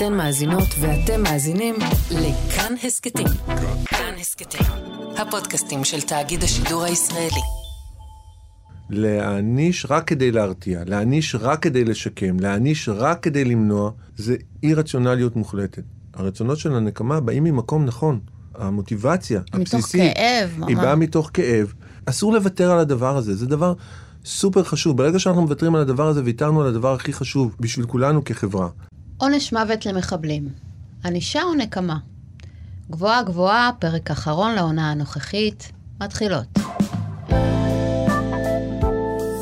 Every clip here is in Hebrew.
אתן מאזינות ואתם מאזינים לכאן הסכתים. כאן הסכתים, הפודקאסטים של תאגיד השידור הישראלי. להעניש רק כדי להרתיע, להעניש רק כדי לשקם, להעניש רק כדי למנוע, זה אי רציונליות מוחלטת. הרצונות של הנקמה באים ממקום נכון. המוטיבציה מתוך הבסיסית, כאב, היא. באה מתוך כאב. אסור לוותר על הדבר הזה, זה דבר סופר חשוב. ברגע שאנחנו מוותרים על הדבר הזה, ויתרנו על הדבר הכי חשוב בשביל כולנו כחברה. עונש מוות למחבלים. ענישה או נקמה? גבוהה גבוהה, פרק אחרון לעונה הנוכחית, מתחילות.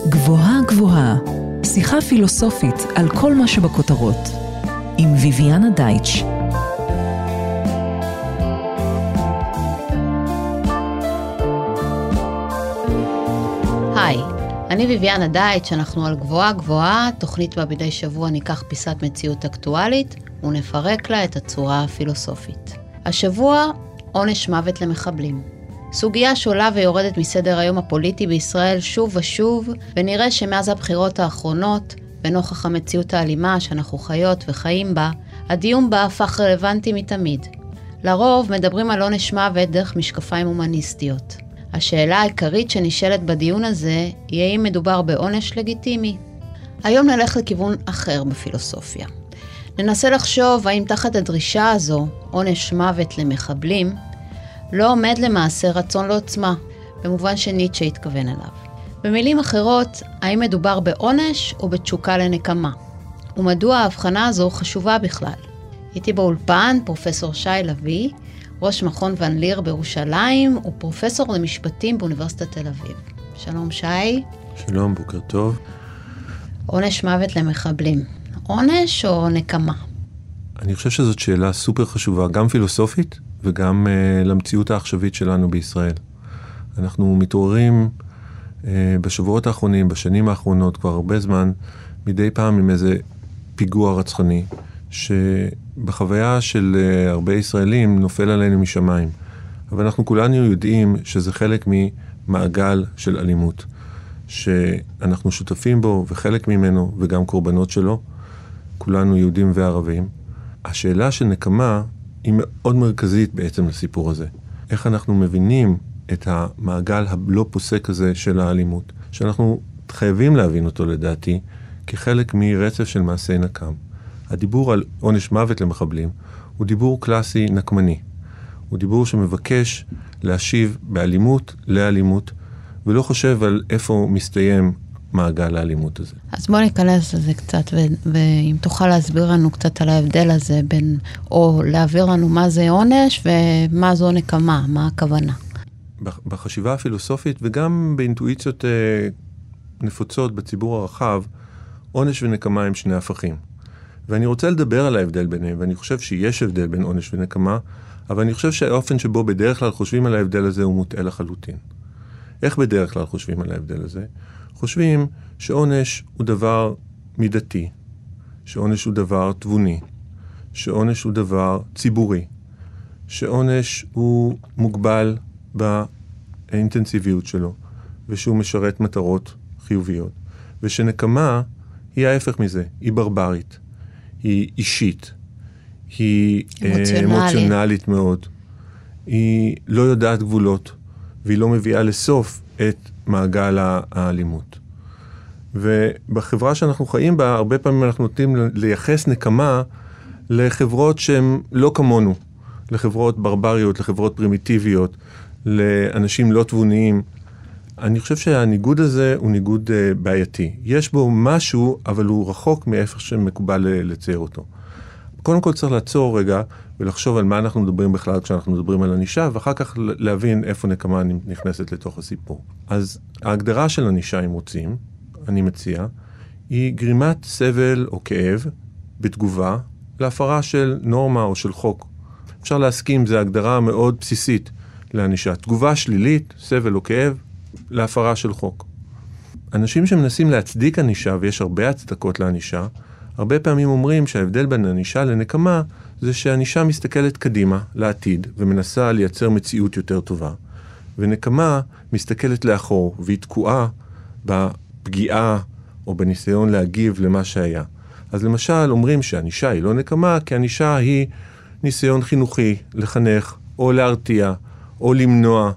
גבוהה גבוהה, שיחה פילוסופית על כל מה שבכותרות, עם ויviana דייטש. היי, אני ביביאנה דייטש, אנחנו על גבוהה גבוהה, תוכנית בה מדי שבוע ניקח פיסת מציאות אקטואלית ונפרק לה את הצורה הפילוסופית. השבוע, עונש מוות למחבלים. סוגיה שעולה ויורדת מסדר היום הפוליטי בישראל שוב ושוב, ונראה שמאז הבחירות האחרונות, ונוכח המציאות האלימה שאנחנו חיות וחיים בה, הדיון בה הפך רלוונטי מתמיד. לרוב מדברים על עונש מוות דרך משקפיים הומניסטיות. השאלה העיקרית שנשאלת בדיון הזה היא האם מדובר בעונש לגיטימי. היום נלך לכיוון אחר בפילוסופיה. ננסה לחשוב האם תחת הדרישה הזו, עונש מוות למחבלים, לא עומד למעשה רצון לעוצמה, במובן שניטשה התכוון אליו. במילים אחרות, האם מדובר בעונש או בתשוקה לנקמה? ומדוע ההבחנה הזו חשובה בכלל? איתי באולפן פרופסור שי לביא, ראש מכון ון ליר בירושלים, ופרופסור למשפטים באוניברסיטת תל אביב. שלום שי, שלום, בוקר טוב. עונש מוות למחבלים. עונש או נקמה? אני חושב שזאת שאלה סופר חשובה, גם פילוסופית וגם uh, למציאות העכשווית שלנו בישראל. אנחנו מתעוררים uh, בשבועות האחרונים, בשנים האחרונות, כבר הרבה זמן, מדי פעם עם איזה פיגוע רצחני, שבחוויה של uh, הרבה ישראלים נופל עלינו משמיים. אבל אנחנו כולנו יודעים שזה חלק ממעגל של אלימות, שאנחנו שותפים בו וחלק ממנו וגם קורבנות שלו, כולנו יהודים וערבים. השאלה של נקמה היא מאוד מרכזית בעצם לסיפור הזה. איך אנחנו מבינים את המעגל הלא פוסק הזה של האלימות, שאנחנו חייבים להבין אותו לדעתי כחלק מרצף של מעשי נקם. הדיבור על עונש מוות למחבלים הוא דיבור קלאסי נקמני. הוא דיבור שמבקש להשיב באלימות לאלימות, ולא חושב על איפה מסתיים מעגל האלימות הזה. אז בוא ניכנס לזה קצת, ואם תוכל להסביר לנו קצת על ההבדל הזה בין, או להעביר לנו מה זה עונש ומה זו נקמה, מה הכוונה. בח- בחשיבה הפילוסופית וגם באינטואיציות אה, נפוצות בציבור הרחב, עונש ונקמה הם שני הפכים. ואני רוצה לדבר על ההבדל ביניהם, ואני חושב שיש הבדל בין עונש ונקמה, אבל אני חושב שהאופן שבו בדרך כלל חושבים על ההבדל הזה הוא מוטעה לחלוטין. איך בדרך כלל חושבים על ההבדל הזה? חושבים שעונש הוא דבר מידתי, שעונש הוא דבר תבוני, שעונש הוא דבר ציבורי, שעונש הוא מוגבל באינטנסיביות שלו, ושהוא משרת מטרות חיוביות, ושנקמה היא ההפך מזה, היא ברברית, היא אישית, היא אה, אמוציונלית. אמוציונלית מאוד, היא לא יודעת גבולות, והיא לא מביאה לסוף את מעגל האלימות. ובחברה שאנחנו חיים בה, הרבה פעמים אנחנו נוטים לייחס נקמה לחברות שהן לא כמונו, לחברות ברבריות, לחברות פרימיטיביות, לאנשים לא תבוניים. אני חושב שהניגוד הזה הוא ניגוד uh, בעייתי. יש בו משהו, אבל הוא רחוק מאיפה שמקובל ל- לצייר אותו. קודם כל צריך לעצור רגע ולחשוב על מה אנחנו מדברים בכלל כשאנחנו מדברים על ענישה, ואחר כך להבין איפה נקמה נכנסת לתוך הסיפור. אז ההגדרה של ענישה, אם רוצים, אני מציע, היא גרימת סבל או כאב בתגובה להפרה של נורמה או של חוק. אפשר להסכים, זו הגדרה מאוד בסיסית לענישה. תגובה שלילית, סבל או כאב, להפרה של חוק. אנשים שמנסים להצדיק ענישה, ויש הרבה הצדקות לענישה, הרבה פעמים אומרים שההבדל בין ענישה לנקמה זה שענישה מסתכלת קדימה, לעתיד, ומנסה לייצר מציאות יותר טובה. ונקמה מסתכלת לאחור, והיא תקועה בפגיעה או בניסיון להגיב למה שהיה. אז למשל אומרים שענישה היא לא נקמה, כי ענישה היא ניסיון חינוכי לחנך, או להרתיע, או למנוע.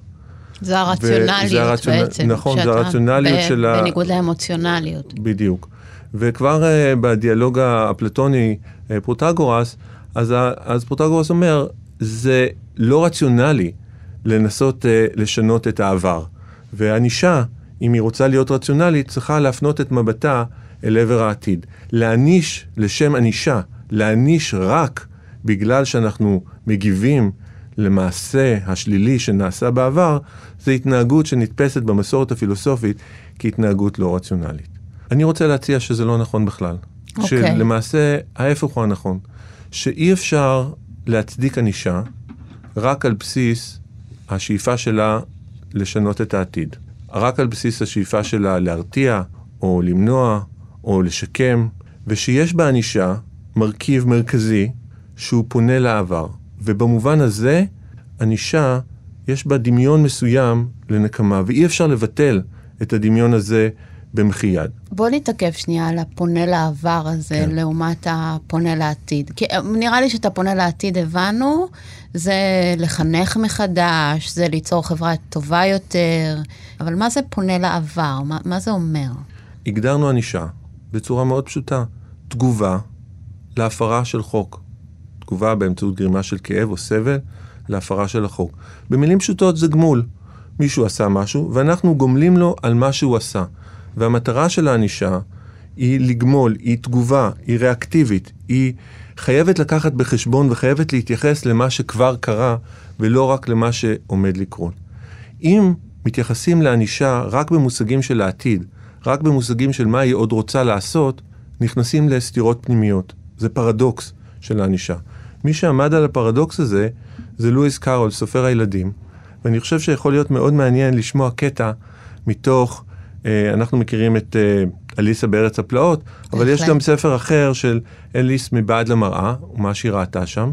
זה הרציונליות הרציונל- בעצם. נכון, זה הרציונליות ב- של ה- בניגוד לאמוציונליות. בדיוק. וכבר אה, בדיאלוג האפלטוני אה, פרוטגורס, אז, אז פרוטגורס אומר, זה לא רציונלי לנסות אה, לשנות את העבר. וענישה, אם היא רוצה להיות רציונלית, צריכה להפנות את מבטה אל עבר העתיד. להעניש לשם ענישה, להעניש רק בגלל שאנחנו מגיבים למעשה השלילי שנעשה בעבר, זה התנהגות שנתפסת במסורת הפילוסופית כהתנהגות לא רציונלית. אני רוצה להציע שזה לא נכון בכלל. אוקיי. שלמעשה ההפך הוא הנכון. שאי אפשר להצדיק ענישה רק על בסיס השאיפה שלה לשנות את העתיד. רק על בסיס השאיפה שלה להרתיע, או למנוע, או לשקם, ושיש בענישה מרכיב מרכזי שהוא פונה לעבר. ובמובן הזה, ענישה, יש בה דמיון מסוים לנקמה, ואי אפשר לבטל את הדמיון הזה במחי יד. בוא נתעכב שנייה על הפונה לעבר הזה, כן. לעומת הפונה לעתיד. כי אה, נראה לי שאת הפונה לעתיד הבנו, זה לחנך מחדש, זה ליצור חברה טובה יותר, אבל מה זה פונה לעבר? מה, מה זה אומר? הגדרנו ענישה בצורה מאוד פשוטה, תגובה להפרה של חוק. תגובה באמצעות גרימה של כאב או סבל להפרה של החוק. במילים פשוטות זה גמול. מישהו עשה משהו ואנחנו גומלים לו על מה שהוא עשה. והמטרה של הענישה היא לגמול, היא תגובה, היא ריאקטיבית, היא חייבת לקחת בחשבון וחייבת להתייחס למה שכבר קרה ולא רק למה שעומד לקרות. אם מתייחסים לענישה רק במושגים של העתיד, רק במושגים של מה היא עוד רוצה לעשות, נכנסים לסתירות פנימיות. זה פרדוקס של הענישה. מי שעמד על הפרדוקס הזה זה לואיס קארול, סופר הילדים, ואני חושב שיכול להיות מאוד מעניין לשמוע קטע מתוך, אה, אנחנו מכירים את אה, אליסה בארץ הפלאות, אבל יש. גם ספר אחר של אליס מבעד למראה, ומה שהיא ראתה שם,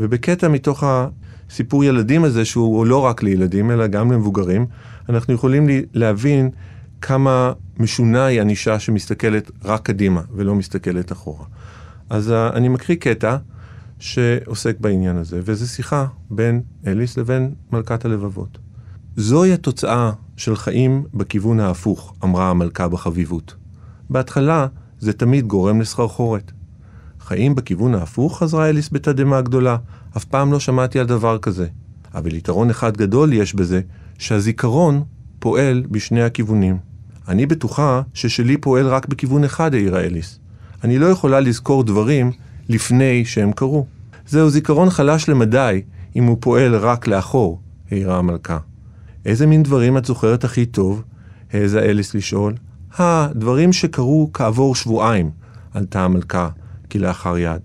ובקטע מתוך הסיפור ילדים הזה, שהוא לא רק לילדים, אלא גם למבוגרים, אנחנו יכולים לי- להבין כמה משונה היא ענישה שמסתכלת רק קדימה ולא מסתכלת אחורה. אז uh, אני מקריא קטע שעוסק בעניין הזה, וזו שיחה בין אליס לבין מלכת הלבבות. זוהי התוצאה של חיים בכיוון ההפוך, אמרה המלכה בחביבות. בהתחלה זה תמיד גורם לסחרחורת. חיים בכיוון ההפוך? חזרה אליס בתדהמה גדולה. אף פעם לא שמעתי על דבר כזה. אבל יתרון אחד גדול יש בזה, שהזיכרון פועל בשני הכיוונים. אני בטוחה ששלי פועל רק בכיוון אחד, העירה אליס. אני לא יכולה לזכור דברים לפני שהם קרו. זהו זיכרון חלש למדי, אם הוא פועל רק לאחור, העירה המלכה. איזה מין דברים את זוכרת הכי טוב? העזה אליס לשאול. הדברים שקרו כעבור שבועיים, ענתה המלכה, כלאחר יד.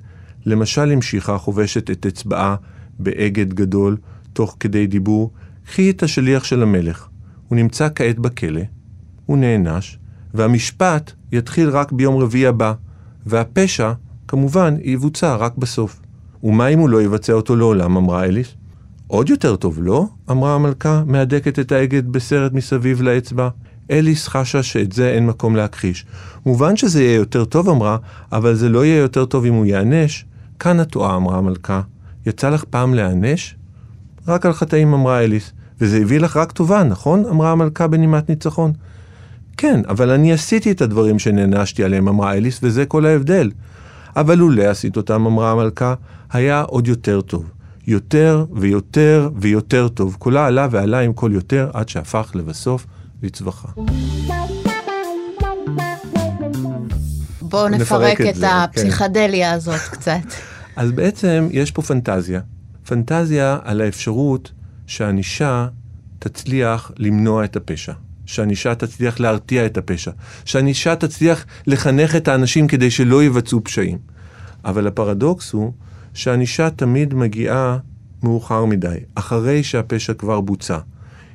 למשל המשיכה חובשת את אצבעה באגד גדול, תוך כדי דיבור, קחי את השליח של המלך. הוא נמצא כעת בכלא, הוא נענש, והמשפט יתחיל רק ביום רביעי הבא, והפשע, כמובן, יבוצע רק בסוף. ומה אם הוא לא יבצע אותו לעולם, אמרה אליס? עוד יותר טוב, לא? אמרה המלכה, מהדקת את האגד בסרט מסביב לאצבע. אליס חשה שאת זה אין מקום להכחיש. מובן שזה יהיה יותר טוב, אמרה, אבל זה לא יהיה יותר טוב אם הוא ייענש. כאן את טועה, אמרה המלכה. יצא לך פעם להיענש? רק על חטאים, אמרה אליס. וזה הביא לך רק טובה, נכון? אמרה המלכה בנימת ניצחון. כן, אבל אני עשיתי את הדברים שנענשתי עליהם, אמרה אליס, וזה כל ההבדל. אבל לולא עשית אותם, אמרה המלכה, היה עוד יותר טוב. יותר ויותר ויותר טוב. כולה עלה ועלה עם קול יותר, עד שהפך לבסוף לצווחה. בואו נפרק נפרק את את זה, כן. הפסיכדליה הזאת קצת. אז בעצם יש פה פנטזיה. פנטזיה על האפשרות שענישה תצליח למנוע את הפשע. שענישה תצליח להרתיע את הפשע. שענישה תצליח לחנך את האנשים כדי שלא יבצעו פשעים. אבל הפרדוקס הוא שענישה תמיד מגיעה מאוחר מדי, אחרי שהפשע כבר בוצע.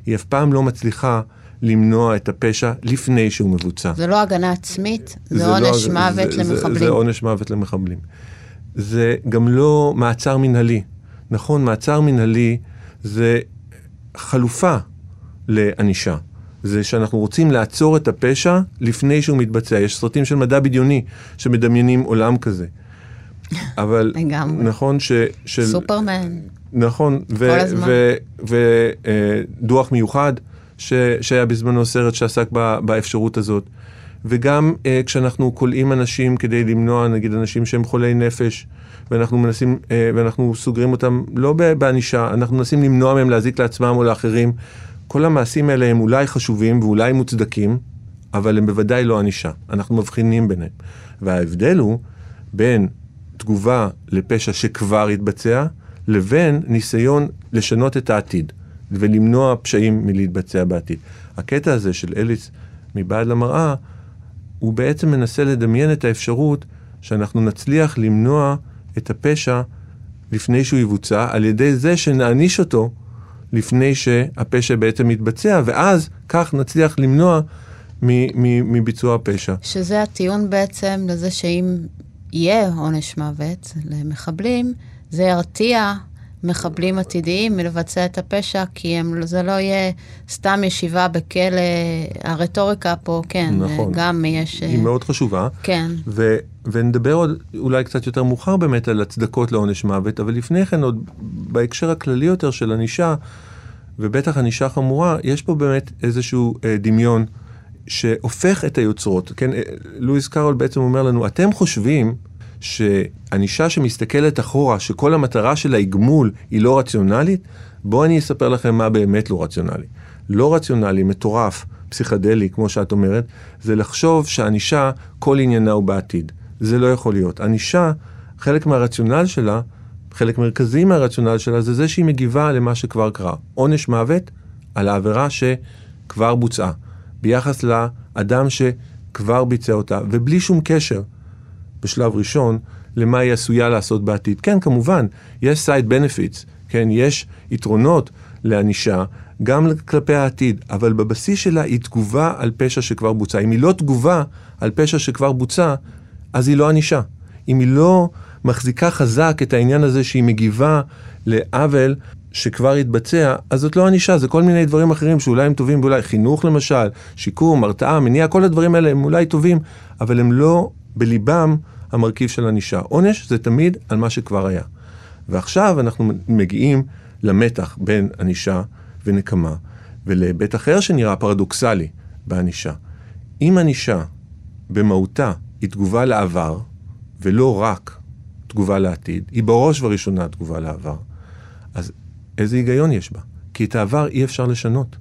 היא אף פעם לא מצליחה למנוע את הפשע לפני שהוא מבוצע. זה לא הגנה עצמית, זה לא- עונש מוות זה- זה- למחבלים. זה עונש מוות למחבלים. זה גם לא מעצר מנהלי. נכון, מעצר מנהלי זה חלופה לענישה. זה שאנחנו רוצים לעצור את הפשע לפני שהוא מתבצע. יש סרטים של מדע בדיוני שמדמיינים עולם כזה. אבל, לגמרי. נכון, ש... של, סופרמן. נכון, הזמן. ודוח מיוחד ש, שהיה בזמנו סרט שעסק ב, באפשרות הזאת. וגם uh, כשאנחנו כולאים אנשים כדי למנוע, נגיד אנשים שהם חולי נפש, ואנחנו מנסים, uh, ואנחנו סוגרים אותם לא בענישה, אנחנו מנסים למנוע מהם להזיק לעצמם או לאחרים. כל המעשים האלה הם אולי חשובים ואולי מוצדקים, אבל הם בוודאי לא ענישה. אנחנו מבחינים ביניהם. וההבדל הוא בין תגובה לפשע שכבר התבצע, לבין ניסיון לשנות את העתיד ולמנוע פשעים מלהתבצע בעתיד. הקטע הזה של אליס מבעד למראה, הוא בעצם מנסה לדמיין את האפשרות שאנחנו נצליח למנוע את הפשע לפני שהוא יבוצע, על ידי זה שנעניש אותו לפני שהפשע בעצם מתבצע, ואז כך נצליח למנוע מביצוע הפשע. שזה הטיעון בעצם לזה שאם יהיה עונש מוות למחבלים, זה ירתיע מחבלים עתידיים מלבצע את הפשע, כי הם, זה לא יהיה סתם ישיבה בכלא. הרטוריקה פה, כן, נכון. גם יש... היא מאוד חשובה. כן. ו- ונדבר עוד אולי קצת יותר מאוחר באמת על הצדקות לעונש מוות, אבל לפני כן עוד בהקשר הכללי יותר של ענישה, ובטח ענישה חמורה, יש פה באמת איזשהו אה, דמיון שהופך את היוצרות. כן, אה, לואיס קארול בעצם אומר לנו, אתם חושבים שענישה שמסתכלת אחורה, שכל המטרה שלה היא היא לא רציונלית? בואו אני אספר לכם מה באמת לא רציונלי. לא רציונלי, מטורף, פסיכדלי, כמו שאת אומרת, זה לחשוב שענישה, כל עניינה הוא בעתיד. זה לא יכול להיות. ענישה, חלק מהרציונל שלה, חלק מרכזי מהרציונל שלה, זה זה שהיא מגיבה למה שכבר קרה. עונש מוות על העבירה שכבר בוצעה, ביחס לאדם שכבר ביצע אותה, ובלי שום קשר, בשלב ראשון, למה היא עשויה לעשות בעתיד. כן, כמובן, יש side benefits, כן, יש יתרונות לענישה, גם כלפי העתיד, אבל בבסיס שלה היא תגובה על פשע שכבר בוצע. אם היא לא תגובה על פשע שכבר בוצע, אז היא לא ענישה. אם היא לא מחזיקה חזק את העניין הזה שהיא מגיבה לעוול שכבר התבצע, אז זאת לא ענישה, זה כל מיני דברים אחרים שאולי הם טובים, ואולי חינוך למשל, שיקום, הרתעה, מניעה, כל הדברים האלה הם אולי טובים, אבל הם לא בליבם המרכיב של ענישה. עונש זה תמיד על מה שכבר היה. ועכשיו אנחנו מגיעים למתח בין ענישה ונקמה, ולהיבט אחר שנראה פרדוקסלי בענישה. אם ענישה במהותה היא תגובה לעבר, ולא רק תגובה לעתיד, היא בראש ובראשונה תגובה לעבר, אז איזה היגיון יש בה? כי את העבר אי אפשר לשנות.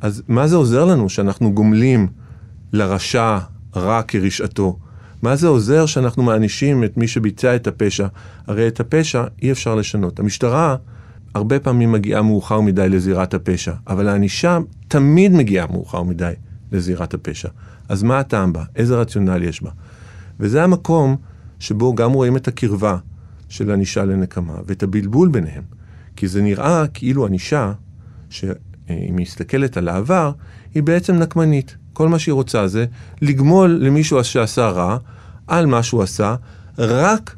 אז מה זה עוזר לנו שאנחנו גומלים לרשע רע כרשעתו? מה זה עוזר שאנחנו מענישים את מי שביצע את הפשע? הרי את הפשע אי אפשר לשנות. המשטרה הרבה פעמים מגיעה מאוחר מדי לזירת הפשע, אבל הענישה תמיד מגיעה מאוחר מדי לזירת הפשע. אז מה הטעם בה? איזה רציונל יש בה? וזה המקום שבו גם רואים את הקרבה של ענישה לנקמה ואת הבלבול ביניהם. כי זה נראה כאילו ענישה, שאם היא מסתכלת על העבר, היא בעצם נקמנית. כל מה שהיא רוצה זה לגמול למישהו שעשה רע על מה שהוא עשה, רק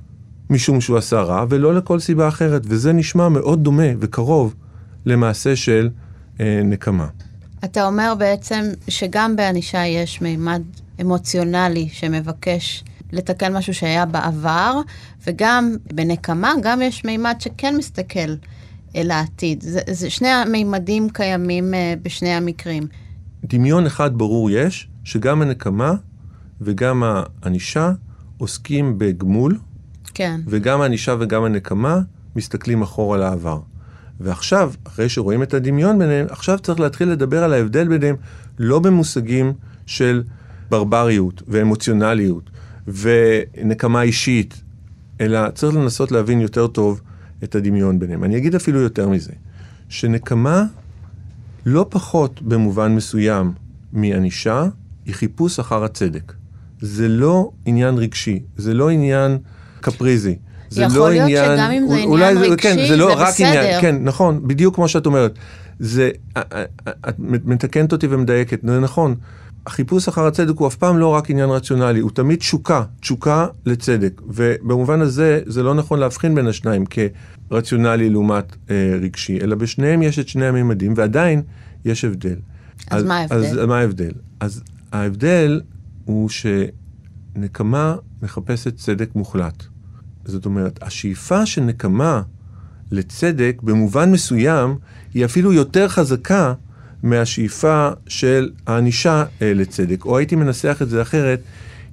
משום שהוא עשה רע, ולא לכל סיבה אחרת. וזה נשמע מאוד דומה וקרוב למעשה של אה, נקמה. אתה אומר בעצם שגם בענישה יש מימד אמוציונלי שמבקש לתקן משהו שהיה בעבר, וגם בנקמה גם יש מימד שכן מסתכל אל העתיד. זה, זה שני המימדים קיימים uh, בשני המקרים. דמיון אחד ברור יש, שגם הנקמה וגם הענישה עוסקים בגמול, כן. וגם הענישה וגם הנקמה מסתכלים אחורה לעבר. ועכשיו, אחרי שרואים את הדמיון ביניהם, עכשיו צריך להתחיל לדבר על ההבדל ביניהם, לא במושגים של ברבריות ואמוציונליות ונקמה אישית, אלא צריך לנסות להבין יותר טוב את הדמיון ביניהם. אני אגיד אפילו יותר מזה, שנקמה לא פחות במובן מסוים מענישה, היא חיפוש אחר הצדק. זה לא עניין רגשי, זה לא עניין קפריזי. זה יכול לא להיות עניין, שגם אם זה עניין אולי רגשי, כן, זה לא רק בסדר. עניין, כן, נכון, בדיוק כמו שאת אומרת. זה, את מתקנת אותי ומדייקת, זה נכון. החיפוש אחר הצדק הוא אף פעם לא רק עניין רציונלי, הוא תמיד תשוקה, תשוקה לצדק. ובמובן הזה, זה לא נכון להבחין בין השניים כרציונלי לעומת אה, רגשי, אלא בשניהם יש את שני הממדים, ועדיין יש הבדל. אז מה ההבדל? אז מה ההבדל? אז ההבדל הוא שנקמה מחפשת צדק מוחלט. זאת אומרת, השאיפה של נקמה לצדק במובן מסוים היא אפילו יותר חזקה מהשאיפה של הענישה אה, לצדק. או הייתי מנסח את זה אחרת,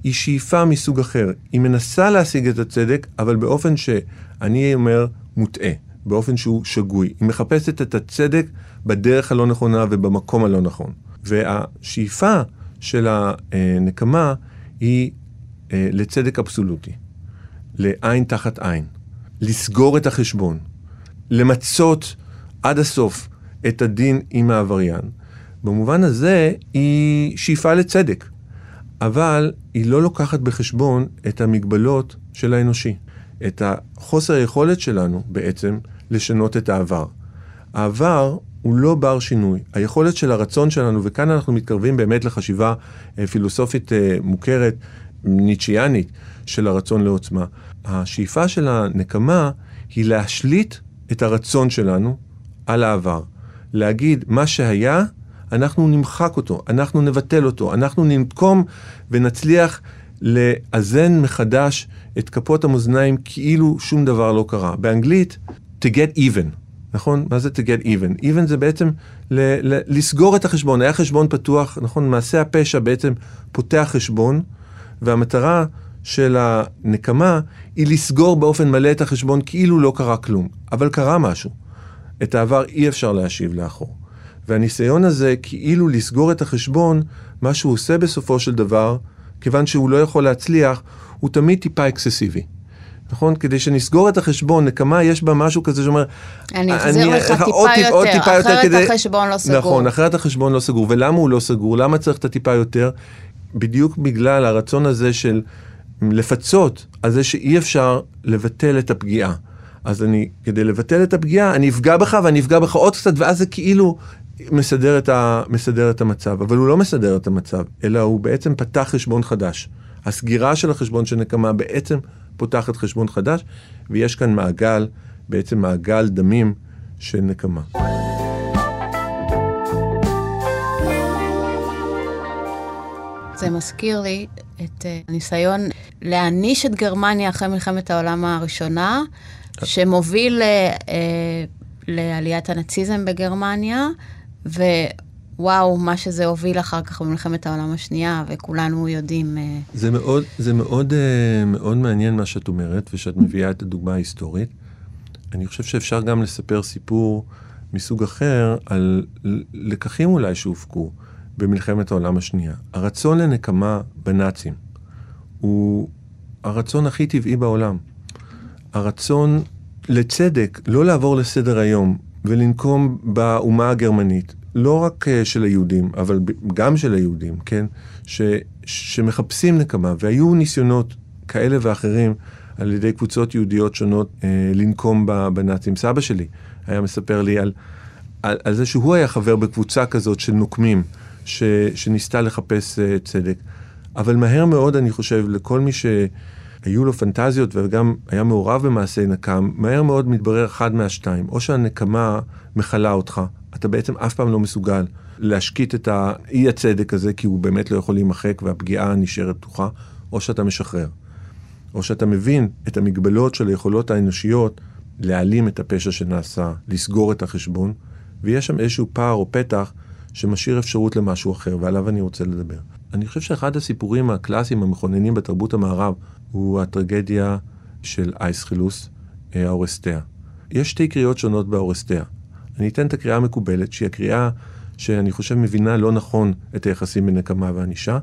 היא שאיפה מסוג אחר. היא מנסה להשיג את הצדק, אבל באופן שאני אומר מוטעה, באופן שהוא שגוי. היא מחפשת את הצדק בדרך הלא נכונה ובמקום הלא נכון. והשאיפה של הנקמה היא אה, לצדק אבסולוטי, לעין תחת עין, לסגור את החשבון, למצות עד הסוף את הדין עם העבריין. במובן הזה היא שאיפה לצדק, אבל היא לא לוקחת בחשבון את המגבלות של האנושי, את החוסר היכולת שלנו בעצם לשנות את העבר. העבר הוא לא בר שינוי. היכולת של הרצון שלנו, וכאן אנחנו מתקרבים באמת לחשיבה אה, פילוסופית אה, מוכרת, ניטשיאנית, של הרצון לעוצמה. השאיפה של הנקמה היא להשליט את הרצון שלנו על העבר. להגיד, מה שהיה, אנחנו נמחק אותו, אנחנו נבטל אותו, אנחנו ננקום ונצליח לאזן מחדש את כפות המאזניים כאילו שום דבר לא קרה. באנגלית, to get even. נכון? מה זה to get even? even זה בעצם ל- ל- לסגור את החשבון. היה חשבון פתוח, נכון? מעשה הפשע בעצם פותח חשבון, והמטרה של הנקמה היא לסגור באופן מלא את החשבון כאילו לא קרה כלום. אבל קרה משהו. את העבר אי אפשר להשיב לאחור. והניסיון הזה כאילו לסגור את החשבון, מה שהוא עושה בסופו של דבר, כיוון שהוא לא יכול להצליח, הוא תמיד טיפה אקססיבי. נכון? כדי שנסגור את החשבון, נקמה יש בה משהו כזה שאומר... אני אחזיר לך טיפה עוד, יותר, עוד טיפה אחרת יותר כדי... החשבון לא סגור. נכון, אחרת החשבון לא סגור. ולמה הוא לא סגור? למה צריך את הטיפה יותר? בדיוק בגלל הרצון הזה של לפצות על זה שאי אפשר לבטל את הפגיעה. אז אני, כדי לבטל את הפגיעה, אני אפגע בך ואני אפגע בך עוד קצת, ואז זה כאילו מסדר את, ה, מסדר את המצב. אבל הוא לא מסדר את המצב, אלא הוא בעצם פתח חשבון חדש. הסגירה של החשבון של נקמה בעצם פותחת חשבון חדש, ויש כאן מעגל, בעצם מעגל דמים של נקמה. זה מזכיר לי את אה, הניסיון להעניש את גרמניה אחרי מלחמת העולם הראשונה, שמוביל אה, אה, לעליית הנאציזם בגרמניה, ווואו, מה שזה הוביל אחר כך במלחמת העולם השנייה, וכולנו יודעים... אה... זה מאוד, זה מאוד, אה, מאוד מעניין מה שאת אומרת, ושאת מביאה את הדוגמה ההיסטורית. אני חושב שאפשר גם לספר סיפור מסוג אחר על לקחים אולי שהופקו במלחמת העולם השנייה. הרצון לנקמה בנאצים הוא הרצון הכי טבעי בעולם. הרצון לצדק, לא לעבור לסדר היום ולנקום באומה הגרמנית, לא רק uh, של היהודים, אבל גם של היהודים, כן? ש, שמחפשים נקמה, והיו ניסיונות כאלה ואחרים על ידי קבוצות יהודיות שונות uh, לנקום בנאצים. סבא שלי היה מספר לי על, על, על זה שהוא היה חבר בקבוצה כזאת של נוקמים, ש, שניסתה לחפש uh, צדק. אבל מהר מאוד, אני חושב, לכל מי ש... היו לו פנטזיות וגם היה מעורב במעשי נקם, מהר מאוד מתברר אחד מהשתיים. או שהנקמה מכלה אותך, אתה בעצם אף פעם לא מסוגל להשקיט את האי הצדק הזה, כי הוא באמת לא יכול להימחק והפגיעה נשארת פתוחה, או שאתה משחרר. או שאתה מבין את המגבלות של היכולות האנושיות להעלים את הפשע שנעשה, לסגור את החשבון, ויש שם איזשהו פער או פתח שמשאיר אפשרות למשהו אחר, ועליו אני רוצה לדבר. אני חושב שאחד הסיפורים הקלאסיים המכוננים בתרבות המערב הוא הטרגדיה של אייסחילוס, אה, האורסטיה. יש שתי קריאות שונות באורסטיה. אני אתן את הקריאה המקובלת, שהיא הקריאה שאני חושב מבינה לא נכון את היחסים בין נקמה וענישה,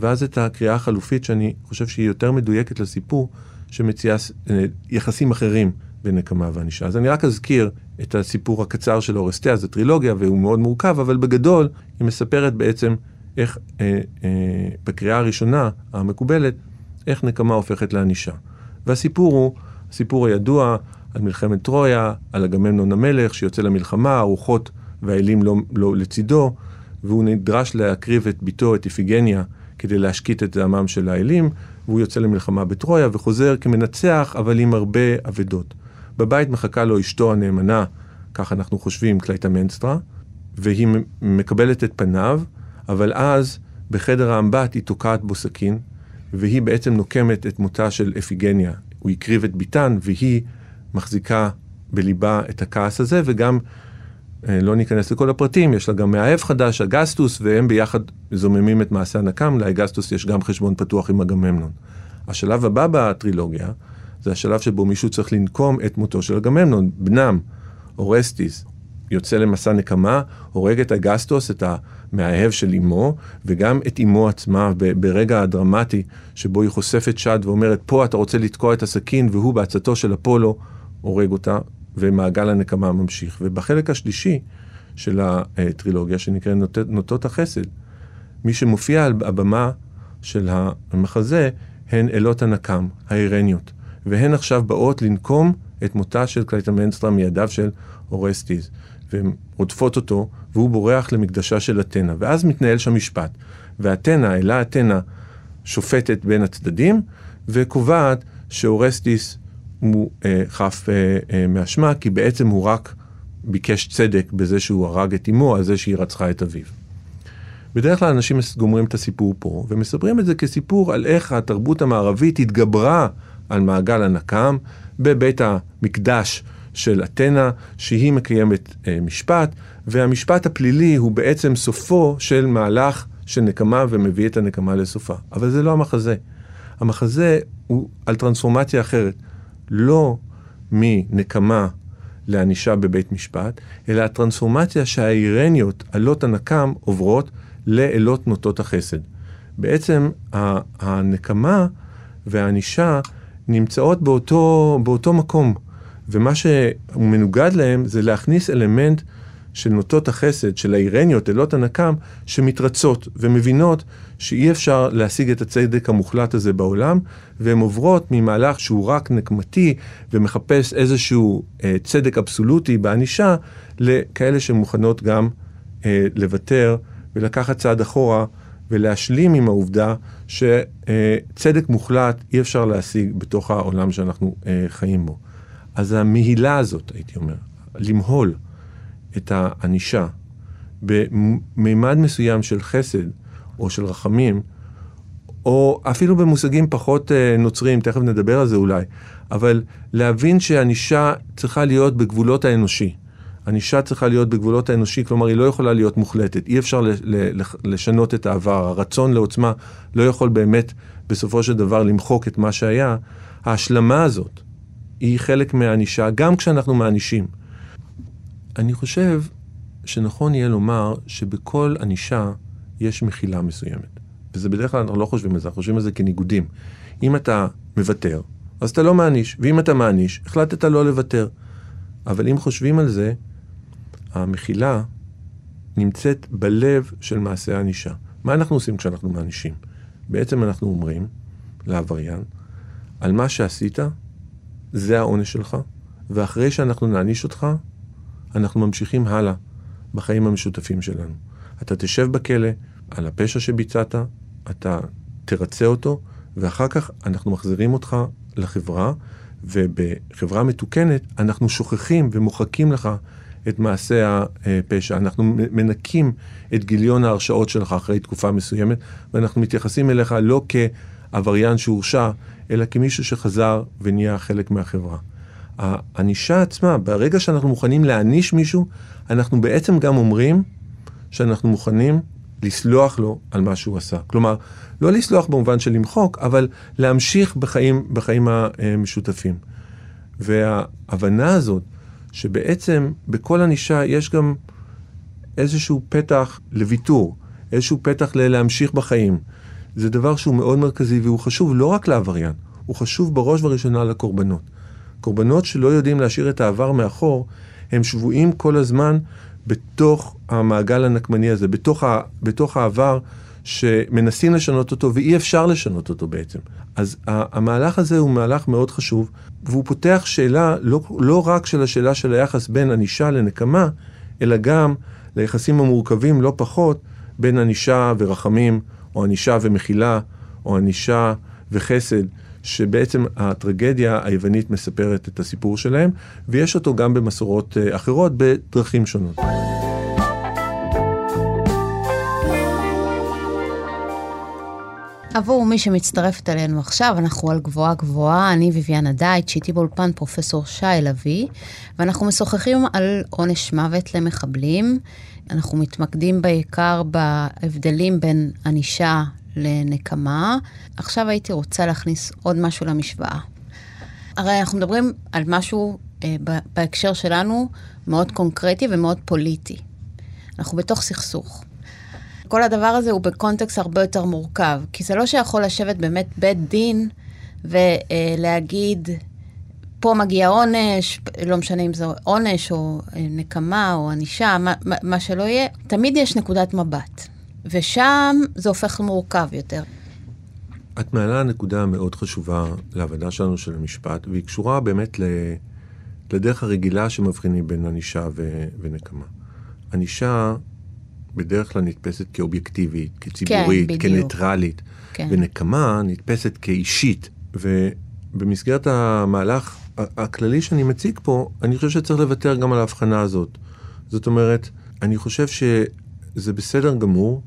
ואז את הקריאה החלופית שאני חושב שהיא יותר מדויקת לסיפור, שמציעה אה, יחסים אחרים בין נקמה וענישה. אז אני רק אזכיר את הסיפור הקצר של אורסטיה, זו טרילוגיה והוא מאוד מורכב, אבל בגדול היא מספרת בעצם איך אה, אה, בקריאה הראשונה המקובלת איך נקמה הופכת לענישה. והסיפור הוא, הסיפור הידוע על מלחמת טרויה, על אגממנון המלך שיוצא למלחמה, הרוחות והאלים לא, לא לצידו, והוא נדרש להקריב את ביתו, את איפיגניה, כדי להשקיט את זעמם של האלים, והוא יוצא למלחמה בטרויה וחוזר כמנצח, אבל עם הרבה אבדות. בבית מחכה לו אשתו הנאמנה, כך אנחנו חושבים, קלייטה מנסטרה, והיא מקבלת את פניו, אבל אז בחדר האמבט היא תוקעת בו סכין, והיא בעצם נוקמת את מותה של אפיגניה. הוא הקריב את ביתן, והיא מחזיקה בליבה את הכעס הזה, וגם, אה, לא ניכנס לכל הפרטים, יש לה גם מאהב חדש, אגסטוס, והם ביחד זוממים את מעשה הנקם, לאגסטוס יש גם חשבון פתוח עם אגממנון. השלב הבא בטרילוגיה, זה השלב שבו מישהו צריך לנקום את מותו של אגממנון, בנם, אורסטיס, יוצא למסע נקמה, הורג את אגסטוס, את המאהב של אמו, וגם את אמו עצמה ברגע הדרמטי שבו היא חושפת שד ואומרת, פה אתה רוצה לתקוע את הסכין, והוא בעצתו של אפולו הורג אותה, ומעגל הנקמה ממשיך. ובחלק השלישי של הטרילוגיה, שנקרא נוטות החסד, מי שמופיע על הבמה של המחזה, הן אלות הנקם, האירניות, והן עכשיו באות לנקום את מותה של קלייטמנסטרה מידיו של אורסטיס. והן רודפות אותו, והוא בורח למקדשה של אתנה. ואז מתנהל שם משפט. ואתנה, אלה אתנה, שופטת בין הצדדים, וקובעת שאורסטיס הוא אה, חף אה, אה, מאשמה, כי בעצם הוא רק ביקש צדק בזה שהוא הרג את אמו, על זה שהיא רצחה את אביו. בדרך כלל אנשים גומרים את הסיפור פה, ומספרים את זה כסיפור על איך התרבות המערבית התגברה על מעגל הנקם בבית המקדש של אתנה, שהיא מקיימת אה, משפט, והמשפט הפלילי הוא בעצם סופו של מהלך של נקמה ומביא את הנקמה לסופה. אבל זה לא המחזה. המחזה הוא על טרנספורמציה אחרת. לא מנקמה לענישה בבית משפט, אלא הטרנספורמציה שהאירניות, עלות הנקם, עוברות לאלות נוטות החסד. בעצם הנקמה והענישה נמצאות באותו, באותו מקום. ומה שהוא מנוגד להם זה להכניס אלמנט של נוטות החסד, של האירניות, אלות הנקם, שמתרצות ומבינות שאי אפשר להשיג את הצדק המוחלט הזה בעולם, והן עוברות ממהלך שהוא רק נקמתי ומחפש איזשהו אה, צדק אבסולוטי בענישה, לכאלה שמוכנות גם אה, לוותר ולקחת צעד אחורה ולהשלים עם העובדה שצדק מוחלט אי אפשר להשיג בתוך העולם שאנחנו אה, חיים בו. אז המהילה הזאת, הייתי אומר, למהול את הענישה במימד מסוים של חסד או של רחמים, או אפילו במושגים פחות uh, נוצריים, תכף נדבר על זה אולי, אבל להבין שענישה צריכה להיות בגבולות האנושי. ענישה צריכה להיות בגבולות האנושי, כלומר היא לא יכולה להיות מוחלטת, אי אפשר לשנות את העבר, הרצון לעוצמה לא יכול באמת בסופו של דבר למחוק את מה שהיה. ההשלמה הזאת היא חלק מהענישה, גם כשאנחנו מענישים. אני חושב שנכון יהיה לומר שבכל ענישה יש מחילה מסוימת. וזה בדרך כלל אנחנו לא חושבים על זה, אנחנו חושבים על זה כניגודים. אם אתה מוותר, אז אתה לא מעניש, ואם אתה מעניש, החלטת לא לוותר. אבל אם חושבים על זה, המחילה נמצאת בלב של מעשה הענישה. מה אנחנו עושים כשאנחנו מענישים? בעצם אנחנו אומרים לעבריין, על מה שעשית, זה העונש שלך, ואחרי שאנחנו נעניש אותך, אנחנו ממשיכים הלאה בחיים המשותפים שלנו. אתה תשב בכלא על הפשע שביצעת, אתה תרצה אותו, ואחר כך אנחנו מחזירים אותך לחברה, ובחברה מתוקנת אנחנו שוכחים ומוחקים לך את מעשה הפשע. אנחנו מנקים את גיליון ההרשעות שלך אחרי תקופה מסוימת, ואנחנו מתייחסים אליך לא כעבריין שהורשע, אלא כמישהו שחזר ונהיה חלק מהחברה. הענישה עצמה, ברגע שאנחנו מוכנים להעניש מישהו, אנחנו בעצם גם אומרים שאנחנו מוכנים לסלוח לו על מה שהוא עשה. כלומר, לא לסלוח במובן של למחוק, אבל להמשיך בחיים, בחיים המשותפים. וההבנה הזאת, שבעצם בכל ענישה יש גם איזשהו פתח לוויתור, איזשהו פתח ללהמשיך בחיים. זה דבר שהוא מאוד מרכזי והוא חשוב לא רק לעבריין, הוא חשוב בראש ובראשונה לקורבנות. קורבנות שלא יודעים להשאיר את העבר מאחור, הם שבויים כל הזמן בתוך המעגל הנקמני הזה, בתוך, ה, בתוך העבר שמנסים לשנות אותו ואי אפשר לשנות אותו בעצם. אז המהלך הזה הוא מהלך מאוד חשוב, והוא פותח שאלה לא, לא רק של השאלה של היחס בין ענישה לנקמה, אלא גם ליחסים המורכבים לא פחות בין ענישה ורחמים, או ענישה ומחילה, או ענישה וחסד, שבעצם הטרגדיה היוונית מספרת את הסיפור שלהם, ויש אותו גם במסורות אה, אחרות בדרכים שונות. עבור מי שמצטרפת אלינו עכשיו, אנחנו על גבוהה גבוהה, אני ויביאנה דייט, שאיתי באולפן פרופסור שי לביא, ואנחנו משוחחים על עונש מוות למחבלים. אנחנו מתמקדים בעיקר בהבדלים בין ענישה לנקמה. עכשיו הייתי רוצה להכניס עוד משהו למשוואה. הרי אנחנו מדברים על משהו אה, בהקשר שלנו מאוד קונקרטי ומאוד פוליטי. אנחנו בתוך סכסוך. כל הדבר הזה הוא בקונטקסט הרבה יותר מורכב, כי זה לא שיכול לשבת באמת בית דין ולהגיד, פה מגיע עונש, לא משנה אם זה עונש או אה, נקמה או ענישה, מה, מה שלא יהיה, תמיד יש נקודת מבט. ושם זה הופך למורכב יותר. את מעלה נקודה מאוד חשובה להבנה שלנו של המשפט, והיא קשורה באמת לדרך הרגילה שמבחינים בין ענישה ו- ונקמה. ענישה בדרך כלל נתפסת כאובייקטיבית, כציבורית, כן, כניטרלית, כן. ונקמה נתפסת כאישית. ובמסגרת המהלך הכללי שאני מציג פה, אני חושב שצריך לוותר גם על ההבחנה הזאת. זאת אומרת, אני חושב שזה בסדר גמור,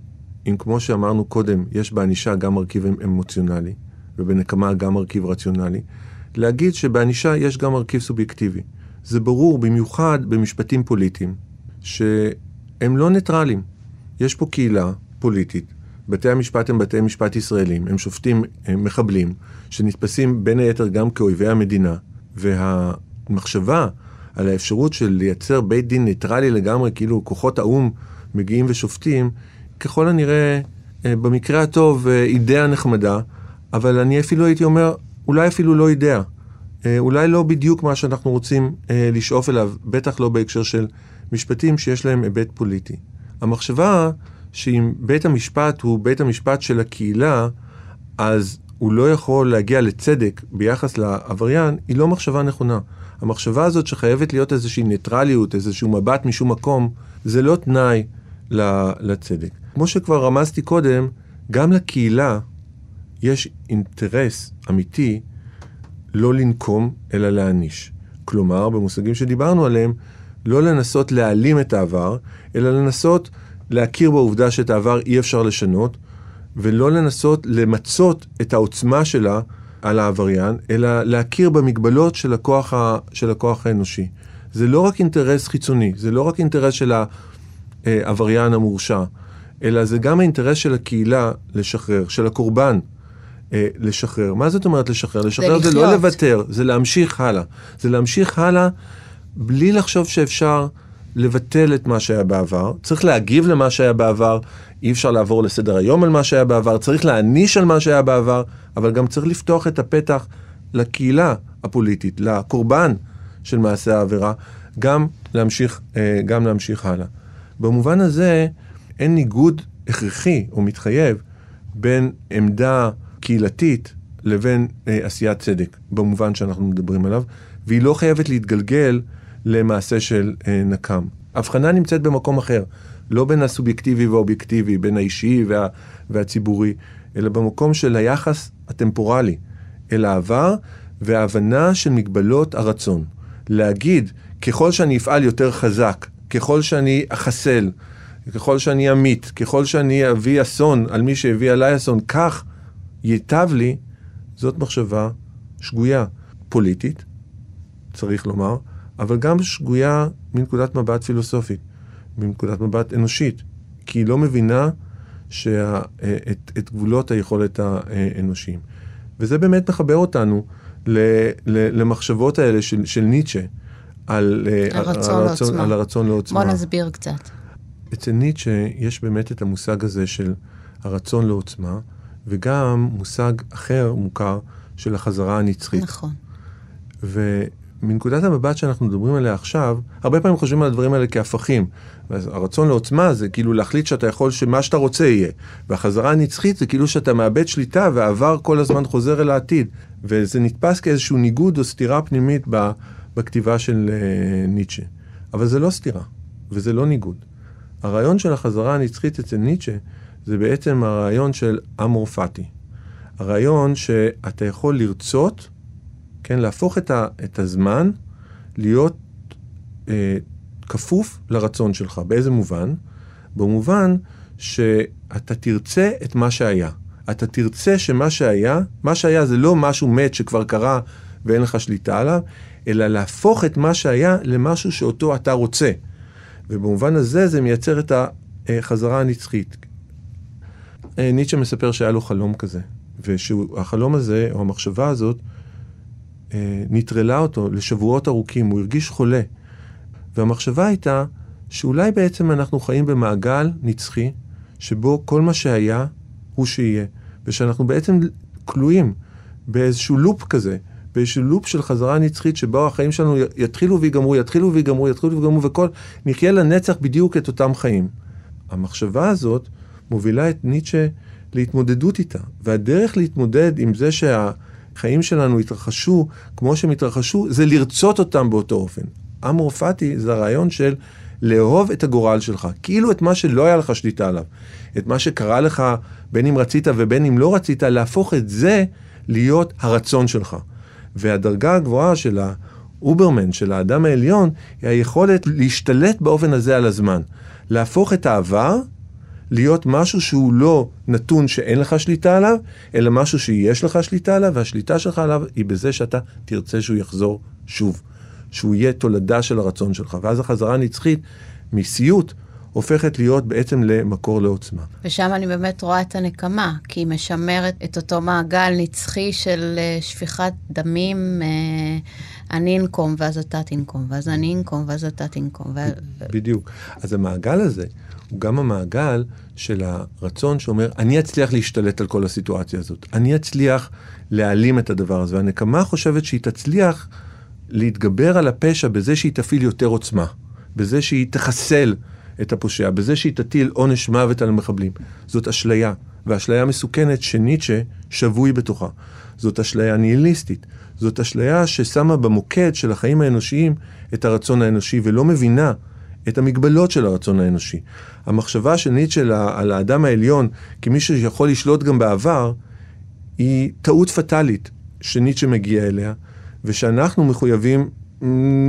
אם כמו שאמרנו קודם, יש בענישה גם מרכיב אמ-, אמוציונלי, ובנקמה גם מרכיב רציונלי, להגיד שבענישה יש גם מרכיב סובייקטיבי. זה ברור, במיוחד במשפטים פוליטיים, שהם לא ניטרלים. יש פה קהילה פוליטית, בתי המשפט הם בתי משפט ישראלים, הם שופטים הם מחבלים, שנתפסים בין היתר גם כאויבי המדינה, והמחשבה על האפשרות של לייצר בית דין ניטרלי לגמרי, כאילו כוחות האו"ם מגיעים ושופטים, ככל הנראה, אה, במקרה הטוב, אה, אידאה נחמדה, אבל אני אפילו הייתי אומר, אולי אפילו לא אידאה. אה, אולי לא בדיוק מה שאנחנו רוצים לשאוף אליו, בטח לא בהקשר של משפטים שיש להם היבט פוליטי. המחשבה שאם בית המשפט הוא בית המשפט של הקהילה, אז הוא לא יכול להגיע לצדק ביחס לעבריין, היא לא מחשבה נכונה. המחשבה הזאת שחייבת להיות איזושהי ניטרליות, איזשהו מבט משום מקום, זה לא תנאי לצדק. כמו שכבר רמזתי קודם, גם לקהילה יש אינטרס אמיתי לא לנקום, אלא להעניש. כלומר, במושגים שדיברנו עליהם, לא לנסות להעלים את העבר, אלא לנסות להכיר בעובדה שאת העבר אי אפשר לשנות, ולא לנסות למצות את העוצמה שלה על העבריין, אלא להכיר במגבלות של הכוח, ה, של הכוח האנושי. זה לא רק אינטרס חיצוני, זה לא רק אינטרס של העבריין המורשע, אלא זה גם האינטרס של הקהילה לשחרר, של הקורבן אה, לשחרר. מה זאת אומרת לשחרר? לשחרר זה, זה לא לוותר, זה להמשיך הלאה. זה להמשיך הלאה בלי לחשוב שאפשר לבטל את מה שהיה בעבר. צריך להגיב למה שהיה בעבר, אי אפשר לעבור לסדר היום על מה שהיה בעבר, צריך להעניש על מה שהיה בעבר, אבל גם צריך לפתוח את הפתח לקהילה הפוליטית, לקורבן של מעשה העבירה, גם להמשיך, אה, גם להמשיך הלאה. במובן הזה, אין ניגוד הכרחי או מתחייב בין עמדה קהילתית לבין אה, עשיית צדק, במובן שאנחנו מדברים עליו, והיא לא חייבת להתגלגל למעשה של אה, נקם. הבחנה נמצאת במקום אחר, לא בין הסובייקטיבי והאובייקטיבי, בין האישי וה, והציבורי, אלא במקום של היחס הטמפורלי אל העבר וההבנה של מגבלות הרצון. להגיד, ככל שאני אפעל יותר חזק, ככל שאני אחסל, ככל שאני אמית, ככל שאני אביא אסון על מי שהביא עליי אסון, כך ייטב לי, זאת מחשבה שגויה, פוליטית, צריך לומר, אבל גם שגויה מנקודת מבט פילוסופית, מנקודת מבט אנושית, כי היא לא מבינה שה, את, את גבולות היכולת האנושיים. וזה באמת מחבר אותנו ל, ל, למחשבות האלה של, של ניטשה, על הרצון, הרצון, לעוצמה. על הרצון לעוצמה. בוא נסביר קצת. אצל ניטשה יש באמת את המושג הזה של הרצון לעוצמה, וגם מושג אחר מוכר של החזרה הנצחית. נכון. ומנקודת המבט שאנחנו מדברים עליה עכשיו, הרבה פעמים חושבים על הדברים האלה כהפכים. הרצון לעוצמה זה כאילו להחליט שאתה יכול שמה שאתה רוצה יהיה. והחזרה הנצחית זה כאילו שאתה מאבד שליטה והעבר כל הזמן חוזר אל העתיד. וזה נתפס כאיזשהו ניגוד או סתירה פנימית בכתיבה של uh, ניטשה. אבל זה לא סתירה, וזה לא ניגוד. הרעיון של החזרה הנצחית אצל ניטשה זה בעצם הרעיון של אמורפטי. הרעיון שאתה יכול לרצות, כן, להפוך את, ה, את הזמן להיות אה, כפוף לרצון שלך. באיזה מובן? במובן שאתה תרצה את מה שהיה. אתה תרצה שמה שהיה, מה שהיה זה לא משהו מת שכבר קרה ואין לך שליטה עליו, אלא להפוך את מה שהיה למשהו שאותו אתה רוצה. ובמובן הזה זה מייצר את החזרה הנצחית. אה, ניטשה מספר שהיה לו חלום כזה, ושהחלום הזה, או המחשבה הזאת, אה, נטרלה אותו לשבועות ארוכים, הוא הרגיש חולה. והמחשבה הייתה שאולי בעצם אנחנו חיים במעגל נצחי, שבו כל מה שהיה הוא שיהיה, ושאנחנו בעצם כלואים באיזשהו לופ כזה, באיזשהו לופ של חזרה נצחית, שבו החיים שלנו יתחילו ויגמרו, יתחילו ויגמרו, יתחילו ויגמרו, וכל, נחיה לנצח בדיוק את אותם חיים. המחשבה הזאת מובילה את ניטשה להתמודדות איתה, והדרך להתמודד עם זה שהחיים שלנו יתרחשו כמו שהם התרחשו, זה לרצות אותם באותו אופן. אמורפטי זה הרעיון של לאהוב את הגורל שלך, כאילו את מה שלא היה לך שליטה עליו, את מה שקרה לך, בין אם רצית ובין אם לא רצית, להפוך את זה להיות הרצון שלך. והדרגה הגבוהה של האוברמן, של האדם העליון, היא היכולת להשתלט באופן הזה על הזמן. להפוך את העבר להיות משהו שהוא לא נתון שאין לך שליטה עליו, אלא משהו שיש לך שליטה עליו, והשליטה שלך עליו היא בזה שאתה תרצה שהוא יחזור שוב. שהוא יהיה תולדה של הרצון שלך. ואז החזרה הנצחית מסיוט הופכת להיות בעצם למקור לעוצמה. ושם אני באמת רואה את הנקמה, כי היא משמרת את אותו מעגל נצחי של אה, שפיכת דמים, אה, אני אנקום ואז אתה תנקום, ואז אני אנקום ואז אתה תנקום. בדיוק. אז המעגל הזה הוא גם המעגל של הרצון שאומר, אני אצליח להשתלט על כל הסיטואציה הזאת, אני אצליח להעלים את הדבר הזה, והנקמה חושבת שהיא תצליח להתגבר על הפשע בזה שהיא תפעיל יותר עוצמה, בזה שהיא תחסל את הפושע, בזה שהיא תטיל עונש מוות על המחבלים. זאת אשליה, ואשליה מסוכנת שניטשה שבוי בתוכה. זאת אשליה ניהיליסטית. זאת אשליה ששמה במוקד של החיים האנושיים את הרצון האנושי, ולא מבינה את המגבלות של הרצון האנושי. המחשבה של ניטשה על האדם העליון כמי שיכול לשלוט גם בעבר, היא טעות פטאלית שניטשה מגיע אליה, ושאנחנו מחויבים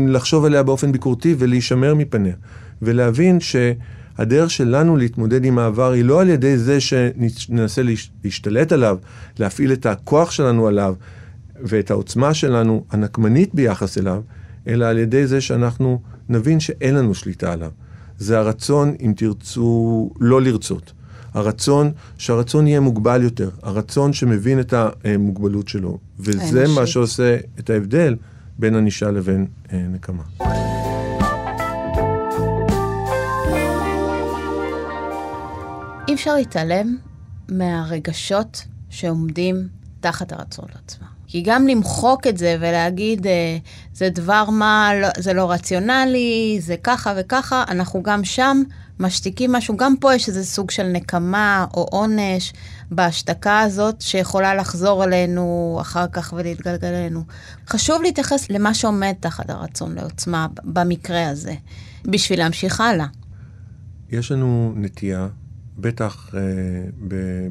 לחשוב עליה באופן ביקורתי ולהישמר מפניה. ולהבין שהדרך שלנו להתמודד עם העבר היא לא על ידי זה שננסה להשתלט עליו, להפעיל את הכוח שלנו עליו ואת העוצמה שלנו הנקמנית ביחס אליו, אלא על ידי זה שאנחנו נבין שאין לנו שליטה עליו. זה הרצון, אם תרצו, לא לרצות. הרצון, שהרצון יהיה מוגבל יותר, הרצון שמבין את המוגבלות שלו. וזה מה שעושה את ההבדל בין ענישה לבין אה, נקמה. אי אפשר להתעלם מהרגשות שעומדים תחת הרצון לעצמם. כי גם למחוק את זה ולהגיד, אה, זה דבר מה, לא, זה לא רציונלי, זה ככה וככה, אנחנו גם שם משתיקים משהו. גם פה יש איזה סוג של נקמה או עונש בהשתקה הזאת, שיכולה לחזור אלינו אחר כך ולהתגלגל אלינו. חשוב להתייחס למה שעומד תחת הרצון לעוצמה במקרה הזה, בשביל להמשיך הלאה. יש לנו נטייה בטח אה,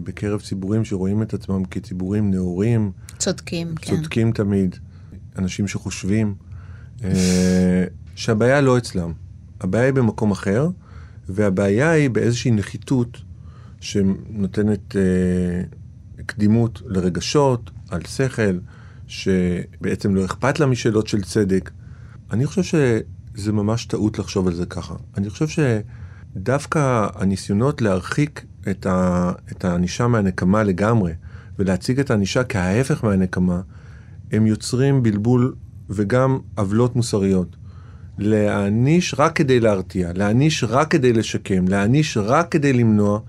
בקרב ציבורים שרואים את עצמם כציבורים נאורים. צודקים, כן. צודקים תמיד. אנשים שחושבים אה, שהבעיה לא אצלם. הבעיה היא במקום אחר, והבעיה היא באיזושהי נחיתות שנותנת אה, קדימות לרגשות, על שכל, שבעצם לא אכפת לה משאלות של צדק. אני חושב שזה ממש טעות לחשוב על זה ככה. אני חושב ש... דווקא הניסיונות להרחיק את, ה, את הענישה מהנקמה לגמרי, ולהציג את הענישה כההפך מהנקמה, הם יוצרים בלבול וגם עוולות מוסריות. להעניש רק כדי להרתיע, להעניש רק כדי לשקם, להעניש רק כדי למנוע,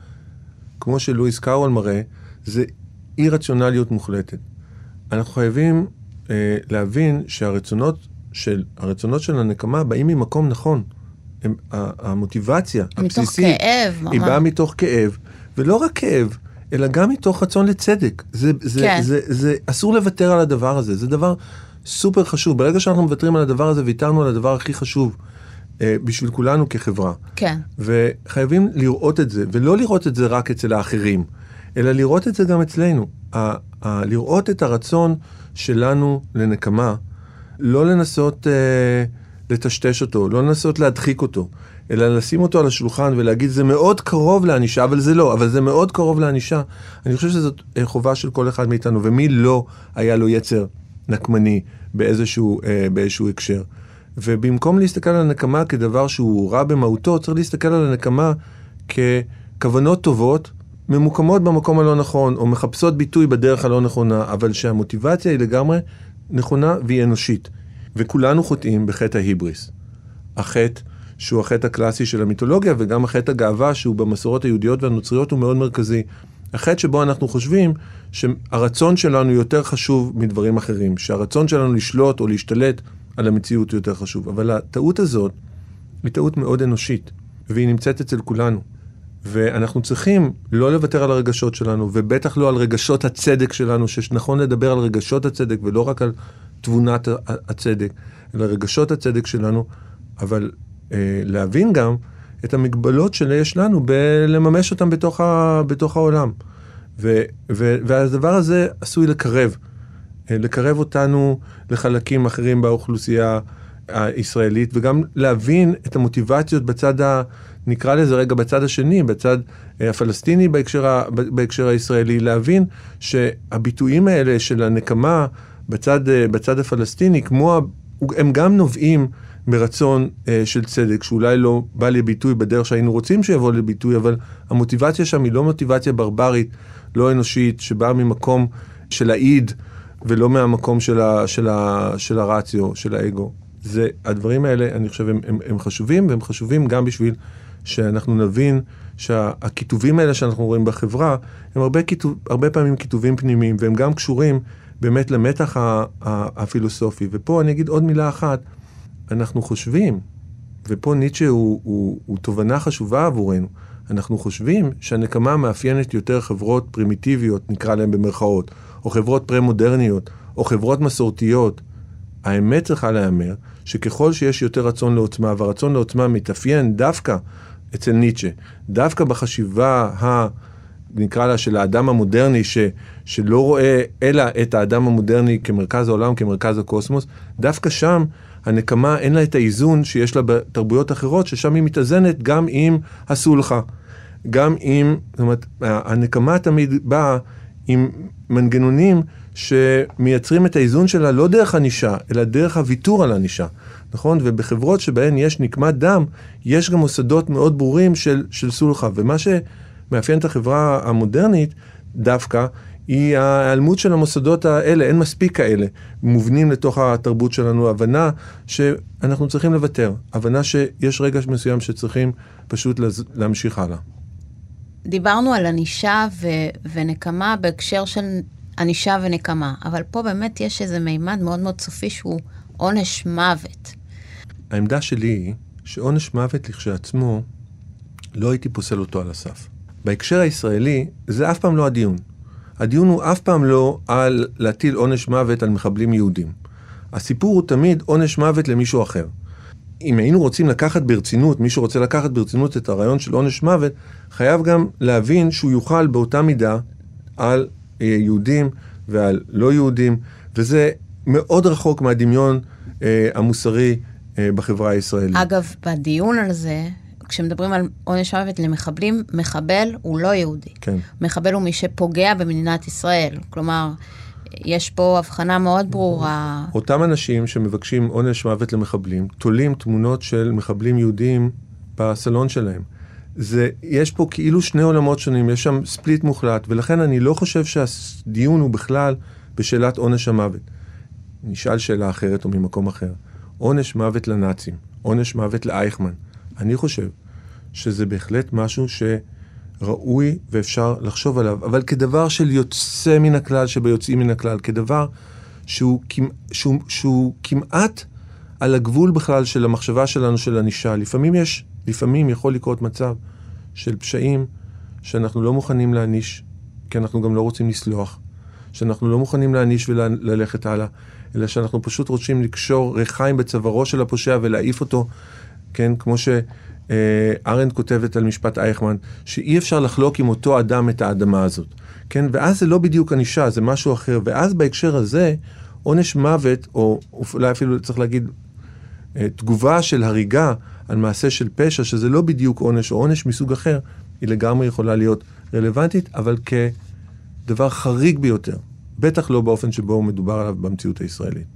כמו שלואיס קארול מראה, זה אי רציונליות מוחלטת. אנחנו חייבים אה, להבין שהרצונות של, הרצונות של הנקמה באים ממקום נכון. הם, המוטיבציה הבסיסית, מתוך כאב, ממש. היא באה מתוך כאב, ולא רק כאב, אלא גם מתוך רצון לצדק. זה, זה, כן. זה, זה, זה, אסור לוותר על הדבר הזה, זה דבר סופר חשוב. ברגע שאנחנו מוותרים על הדבר הזה, ויתרנו על הדבר הכי חשוב אה, בשביל כולנו כחברה. כן. וחייבים לראות את זה, ולא לראות את זה רק אצל האחרים, אלא לראות את זה גם אצלנו. ה, ה, לראות את הרצון שלנו לנקמה, לא לנסות... אה, לטשטש אותו, לא לנסות להדחיק אותו, אלא לשים אותו על השולחן ולהגיד, זה מאוד קרוב לענישה, אבל זה לא, אבל זה מאוד קרוב לענישה. אני חושב שזאת אה, חובה של כל אחד מאיתנו, ומי לא היה לו יצר נקמני באיזשהו, אה, באיזשהו הקשר. ובמקום להסתכל על הנקמה כדבר שהוא רע במהותו, צריך להסתכל על הנקמה ככוונות טובות, ממוקמות במקום הלא נכון, או מחפשות ביטוי בדרך הלא נכונה, אבל שהמוטיבציה היא לגמרי נכונה והיא אנושית. וכולנו חוטאים בחטא ההיבריס. החטא שהוא החטא הקלאסי של המיתולוגיה, וגם החטא הגאווה שהוא במסורות היהודיות והנוצריות הוא מאוד מרכזי. החטא שבו אנחנו חושבים שהרצון שלנו יותר חשוב מדברים אחרים, שהרצון שלנו לשלוט או להשתלט על המציאות יותר חשוב. אבל הטעות הזאת היא טעות מאוד אנושית, והיא נמצאת אצל כולנו. ואנחנו צריכים לא לוותר על הרגשות שלנו, ובטח לא על רגשות הצדק שלנו, שנכון לדבר על רגשות הצדק ולא רק על תבונת הצדק, אלא רגשות הצדק שלנו, אבל אה, להבין גם את המגבלות שיש לנו בלממש אותם בתוך, ה, בתוך העולם. ו, ו, והדבר הזה עשוי לקרב, אה, לקרב אותנו לחלקים אחרים באוכלוסייה הישראלית, וגם להבין את המוטיבציות בצד ה... נקרא לזה רגע בצד השני, בצד אה, הפלסטיני בהקשר, בהקשר הישראלי, להבין שהביטויים האלה של הנקמה בצד, אה, בצד הפלסטיני, כמו, הם גם נובעים מרצון אה, של צדק, שאולי לא בא לביטוי בדרך שהיינו רוצים שיבוא לביטוי, אבל המוטיבציה שם היא לא מוטיבציה ברברית, לא אנושית, שבאה ממקום של האיד, ולא מהמקום של, ה, של, ה, של הרציו, של האגו. זה, הדברים האלה, אני חושב, הם, הם, הם חשובים, והם חשובים גם בשביל שאנחנו נבין שהכיתובים האלה שאנחנו רואים בחברה, הם הרבה, כיתוב, הרבה פעמים כיתובים פנימיים, והם גם קשורים באמת למתח הפילוסופי. ופה אני אגיד עוד מילה אחת, אנחנו חושבים, ופה ניטשה הוא, הוא, הוא תובנה חשובה עבורנו, אנחנו חושבים שהנקמה מאפיינת יותר חברות פרימיטיביות, נקרא להן במרכאות, או חברות פרה-מודרניות, או חברות מסורתיות. האמת צריכה להיאמר שככל שיש יותר רצון לעוצמה, והרצון לעוצמה מתאפיין דווקא אצל ניטשה, דווקא בחשיבה ה... נקרא לה של האדם המודרני, ש, שלא רואה אלא את האדם המודרני כמרכז העולם, כמרכז הקוסמוס, דווקא שם הנקמה אין לה את האיזון שיש לה בתרבויות אחרות, ששם היא מתאזנת גם עם הסולחה, גם עם, זאת אומרת, הנקמה תמיד באה עם מנגנונים שמייצרים את האיזון שלה לא דרך ענישה, אלא דרך הוויתור על ענישה, נכון? ובחברות שבהן יש נקמת דם, יש גם מוסדות מאוד ברורים של, של סולחה, ומה שמאפיין את החברה המודרנית דווקא, היא ההיעלמות של המוסדות האלה, אין מספיק כאלה מובנים לתוך התרבות שלנו, הבנה שאנחנו צריכים לוותר, הבנה שיש רגע מסוים שצריכים פשוט להמשיך הלאה. דיברנו על ענישה ו- ונקמה בהקשר של ענישה ונקמה, אבל פה באמת יש איזה מימד מאוד מאוד סופי שהוא עונש מוות. העמדה שלי היא שעונש מוות לכשעצמו, לא הייתי פוסל אותו על הסף. בהקשר הישראלי, זה אף פעם לא הדיון. הדיון הוא אף פעם לא על להטיל עונש מוות על מחבלים יהודים. הסיפור הוא תמיד עונש מוות למישהו אחר. אם היינו רוצים לקחת ברצינות, מישהו רוצה לקחת ברצינות את הרעיון של עונש מוות, חייב גם להבין שהוא יוכל באותה מידה על אה, יהודים ועל לא יהודים, וזה מאוד רחוק מהדמיון אה, המוסרי אה, בחברה הישראלית. אגב, בדיון על זה, כשמדברים על עונש מוות למחבלים, מחבל הוא לא יהודי. כן. מחבל הוא מי שפוגע במדינת ישראל. כלומר, יש פה הבחנה מאוד ברורה. אותם אנשים שמבקשים עונש מוות למחבלים, תולים תמונות של מחבלים יהודים בסלון שלהם. זה, יש פה כאילו שני עולמות שונים, יש שם ספליט מוחלט, ולכן אני לא חושב שהדיון הוא בכלל בשאלת עונש המוות. נשאל שאלה אחרת או ממקום אחר. עונש מוות לנאצים, עונש מוות לאייכמן. אני חושב שזה בהחלט משהו שראוי ואפשר לחשוב עליו, אבל כדבר של יוצא מן הכלל שביוצאים מן הכלל, כדבר שהוא, שהוא, שהוא כמעט על הגבול בכלל של המחשבה שלנו של ענישה. לפעמים יש, לפעמים יכול לקרות מצב של פשעים שאנחנו לא מוכנים להעניש, כי אנחנו גם לא רוצים לסלוח, שאנחנו לא מוכנים להעניש וללכת הלאה, אלא שאנחנו פשוט רוצים לקשור ריחיים בצווארו של הפושע ולהעיף אותו כן? כמו שארנד כותבת על משפט אייכמן, שאי אפשר לחלוק עם אותו אדם את האדמה הזאת, כן? ואז זה לא בדיוק ענישה, זה משהו אחר. ואז בהקשר הזה, עונש מוות, או אולי אפילו צריך להגיד, אה, תגובה של הריגה על מעשה של פשע, שזה לא בדיוק עונש או עונש מסוג אחר, היא לגמרי יכולה להיות רלוונטית, אבל כדבר חריג ביותר. בטח לא באופן שבו מדובר עליו במציאות הישראלית.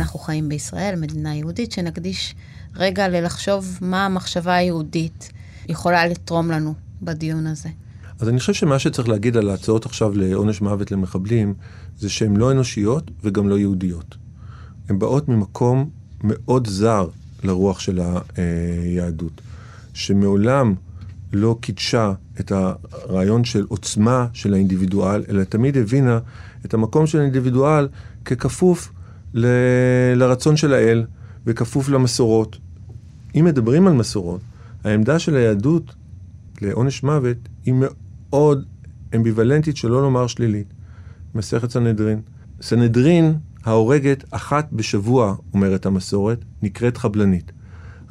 אנחנו חיים בישראל, מדינה יהודית, שנקדיש רגע ללחשוב מה המחשבה היהודית יכולה לתרום לנו בדיון הזה. אז אני חושב שמה שצריך להגיד על ההצעות עכשיו לעונש מוות למחבלים, זה שהן לא אנושיות וגם לא יהודיות. הן באות ממקום מאוד זר לרוח של היהדות, שמעולם לא קידשה את הרעיון של עוצמה של האינדיבידואל, אלא תמיד הבינה את המקום של האינדיבידואל ככפוף ל... לרצון של האל וכפוף למסורות. אם מדברים על מסורות, העמדה של היהדות לעונש מוות היא מאוד אמביוולנטית, שלא לומר שלילית. מסכת סנהדרין. סנהדרין ההורגת אחת בשבוע, אומרת המסורת, נקראת חבלנית.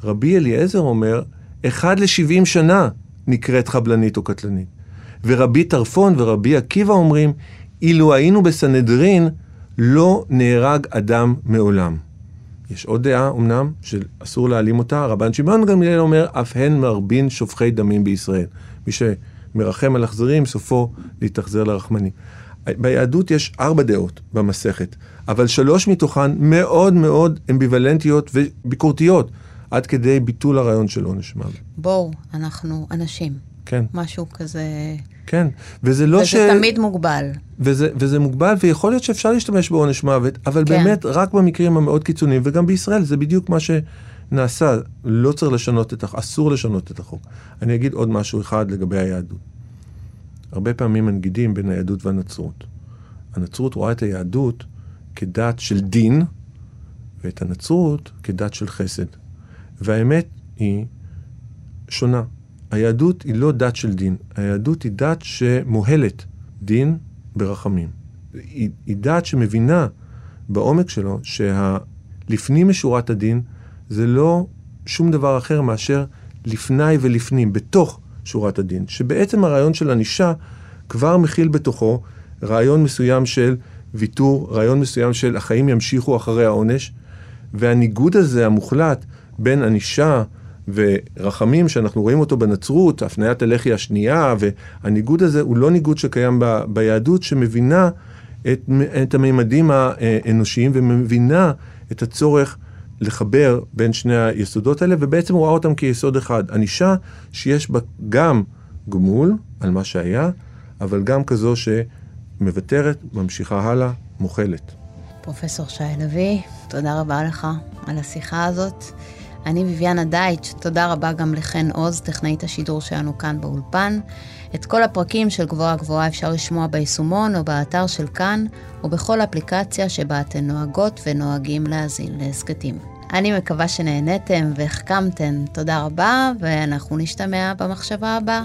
רבי אליעזר אומר, אחד לשבעים שנה נקראת חבלנית או קטלנית. ורבי טרפון ורבי עקיבא אומרים, אילו היינו בסנהדרין, לא נהרג אדם מעולם. יש עוד דעה, אמנם, שאסור להעלים אותה, רבן שמעון גמליאל אומר, אף הן מרבין שופכי דמים בישראל. מי שמרחם על אכזרים, סופו להתאכזר לרחמנים. ביהדות יש ארבע דעות במסכת, אבל שלוש מתוכן מאוד מאוד אמביוולנטיות וביקורתיות, עד כדי ביטול הרעיון של עונש מוות. בואו, אנחנו אנשים. כן. משהו כזה... כן, וזה לא וזה ש... וזה תמיד מוגבל. וזה, וזה מוגבל, ויכול להיות שאפשר להשתמש בעונש מוות, אבל כן. באמת רק במקרים המאוד קיצוניים, וגם בישראל זה בדיוק מה שנעשה. לא צריך לשנות את החוק, אסור לשנות את החוק. אני אגיד עוד משהו אחד לגבי היהדות. הרבה פעמים מנגידים בין היהדות והנצרות. הנצרות רואה את היהדות כדת של דין, ואת הנצרות כדת של חסד. והאמת היא שונה. היהדות היא לא דת של דין, היהדות היא דת שמוהלת דין ברחמים. היא, היא דת שמבינה בעומק שלו שהלפנים משורת הדין זה לא שום דבר אחר מאשר לפני ולפנים, בתוך שורת הדין. שבעצם הרעיון של ענישה כבר מכיל בתוכו רעיון מסוים של ויתור, רעיון מסוים של החיים ימשיכו אחרי העונש, והניגוד הזה המוחלט בין ענישה ורחמים שאנחנו רואים אותו בנצרות, הפניית הלחי השנייה, והניגוד הזה הוא לא ניגוד שקיים ב, ביהדות, שמבינה את, את הממדים האנושיים ומבינה את הצורך לחבר בין שני היסודות האלה, ובעצם רואה אותם כיסוד אחד. ענישה שיש בה גם גמול על מה שהיה, אבל גם כזו שמוותרת, ממשיכה הלאה, מוחלת. פרופסור שי לביא, תודה רבה לך על השיחה הזאת. אני ביביאנה דייטש, תודה רבה גם לחן עוז, טכנאית השידור שלנו כאן באולפן. את כל הפרקים של גבוהה גבוהה אפשר לשמוע ביישומון או באתר של כאן, או בכל אפליקציה שבה אתן נוהגות ונוהגים להאזין להסכתים. אני מקווה שנהניתם והחכמתן. תודה רבה, ואנחנו נשתמע במחשבה הבאה.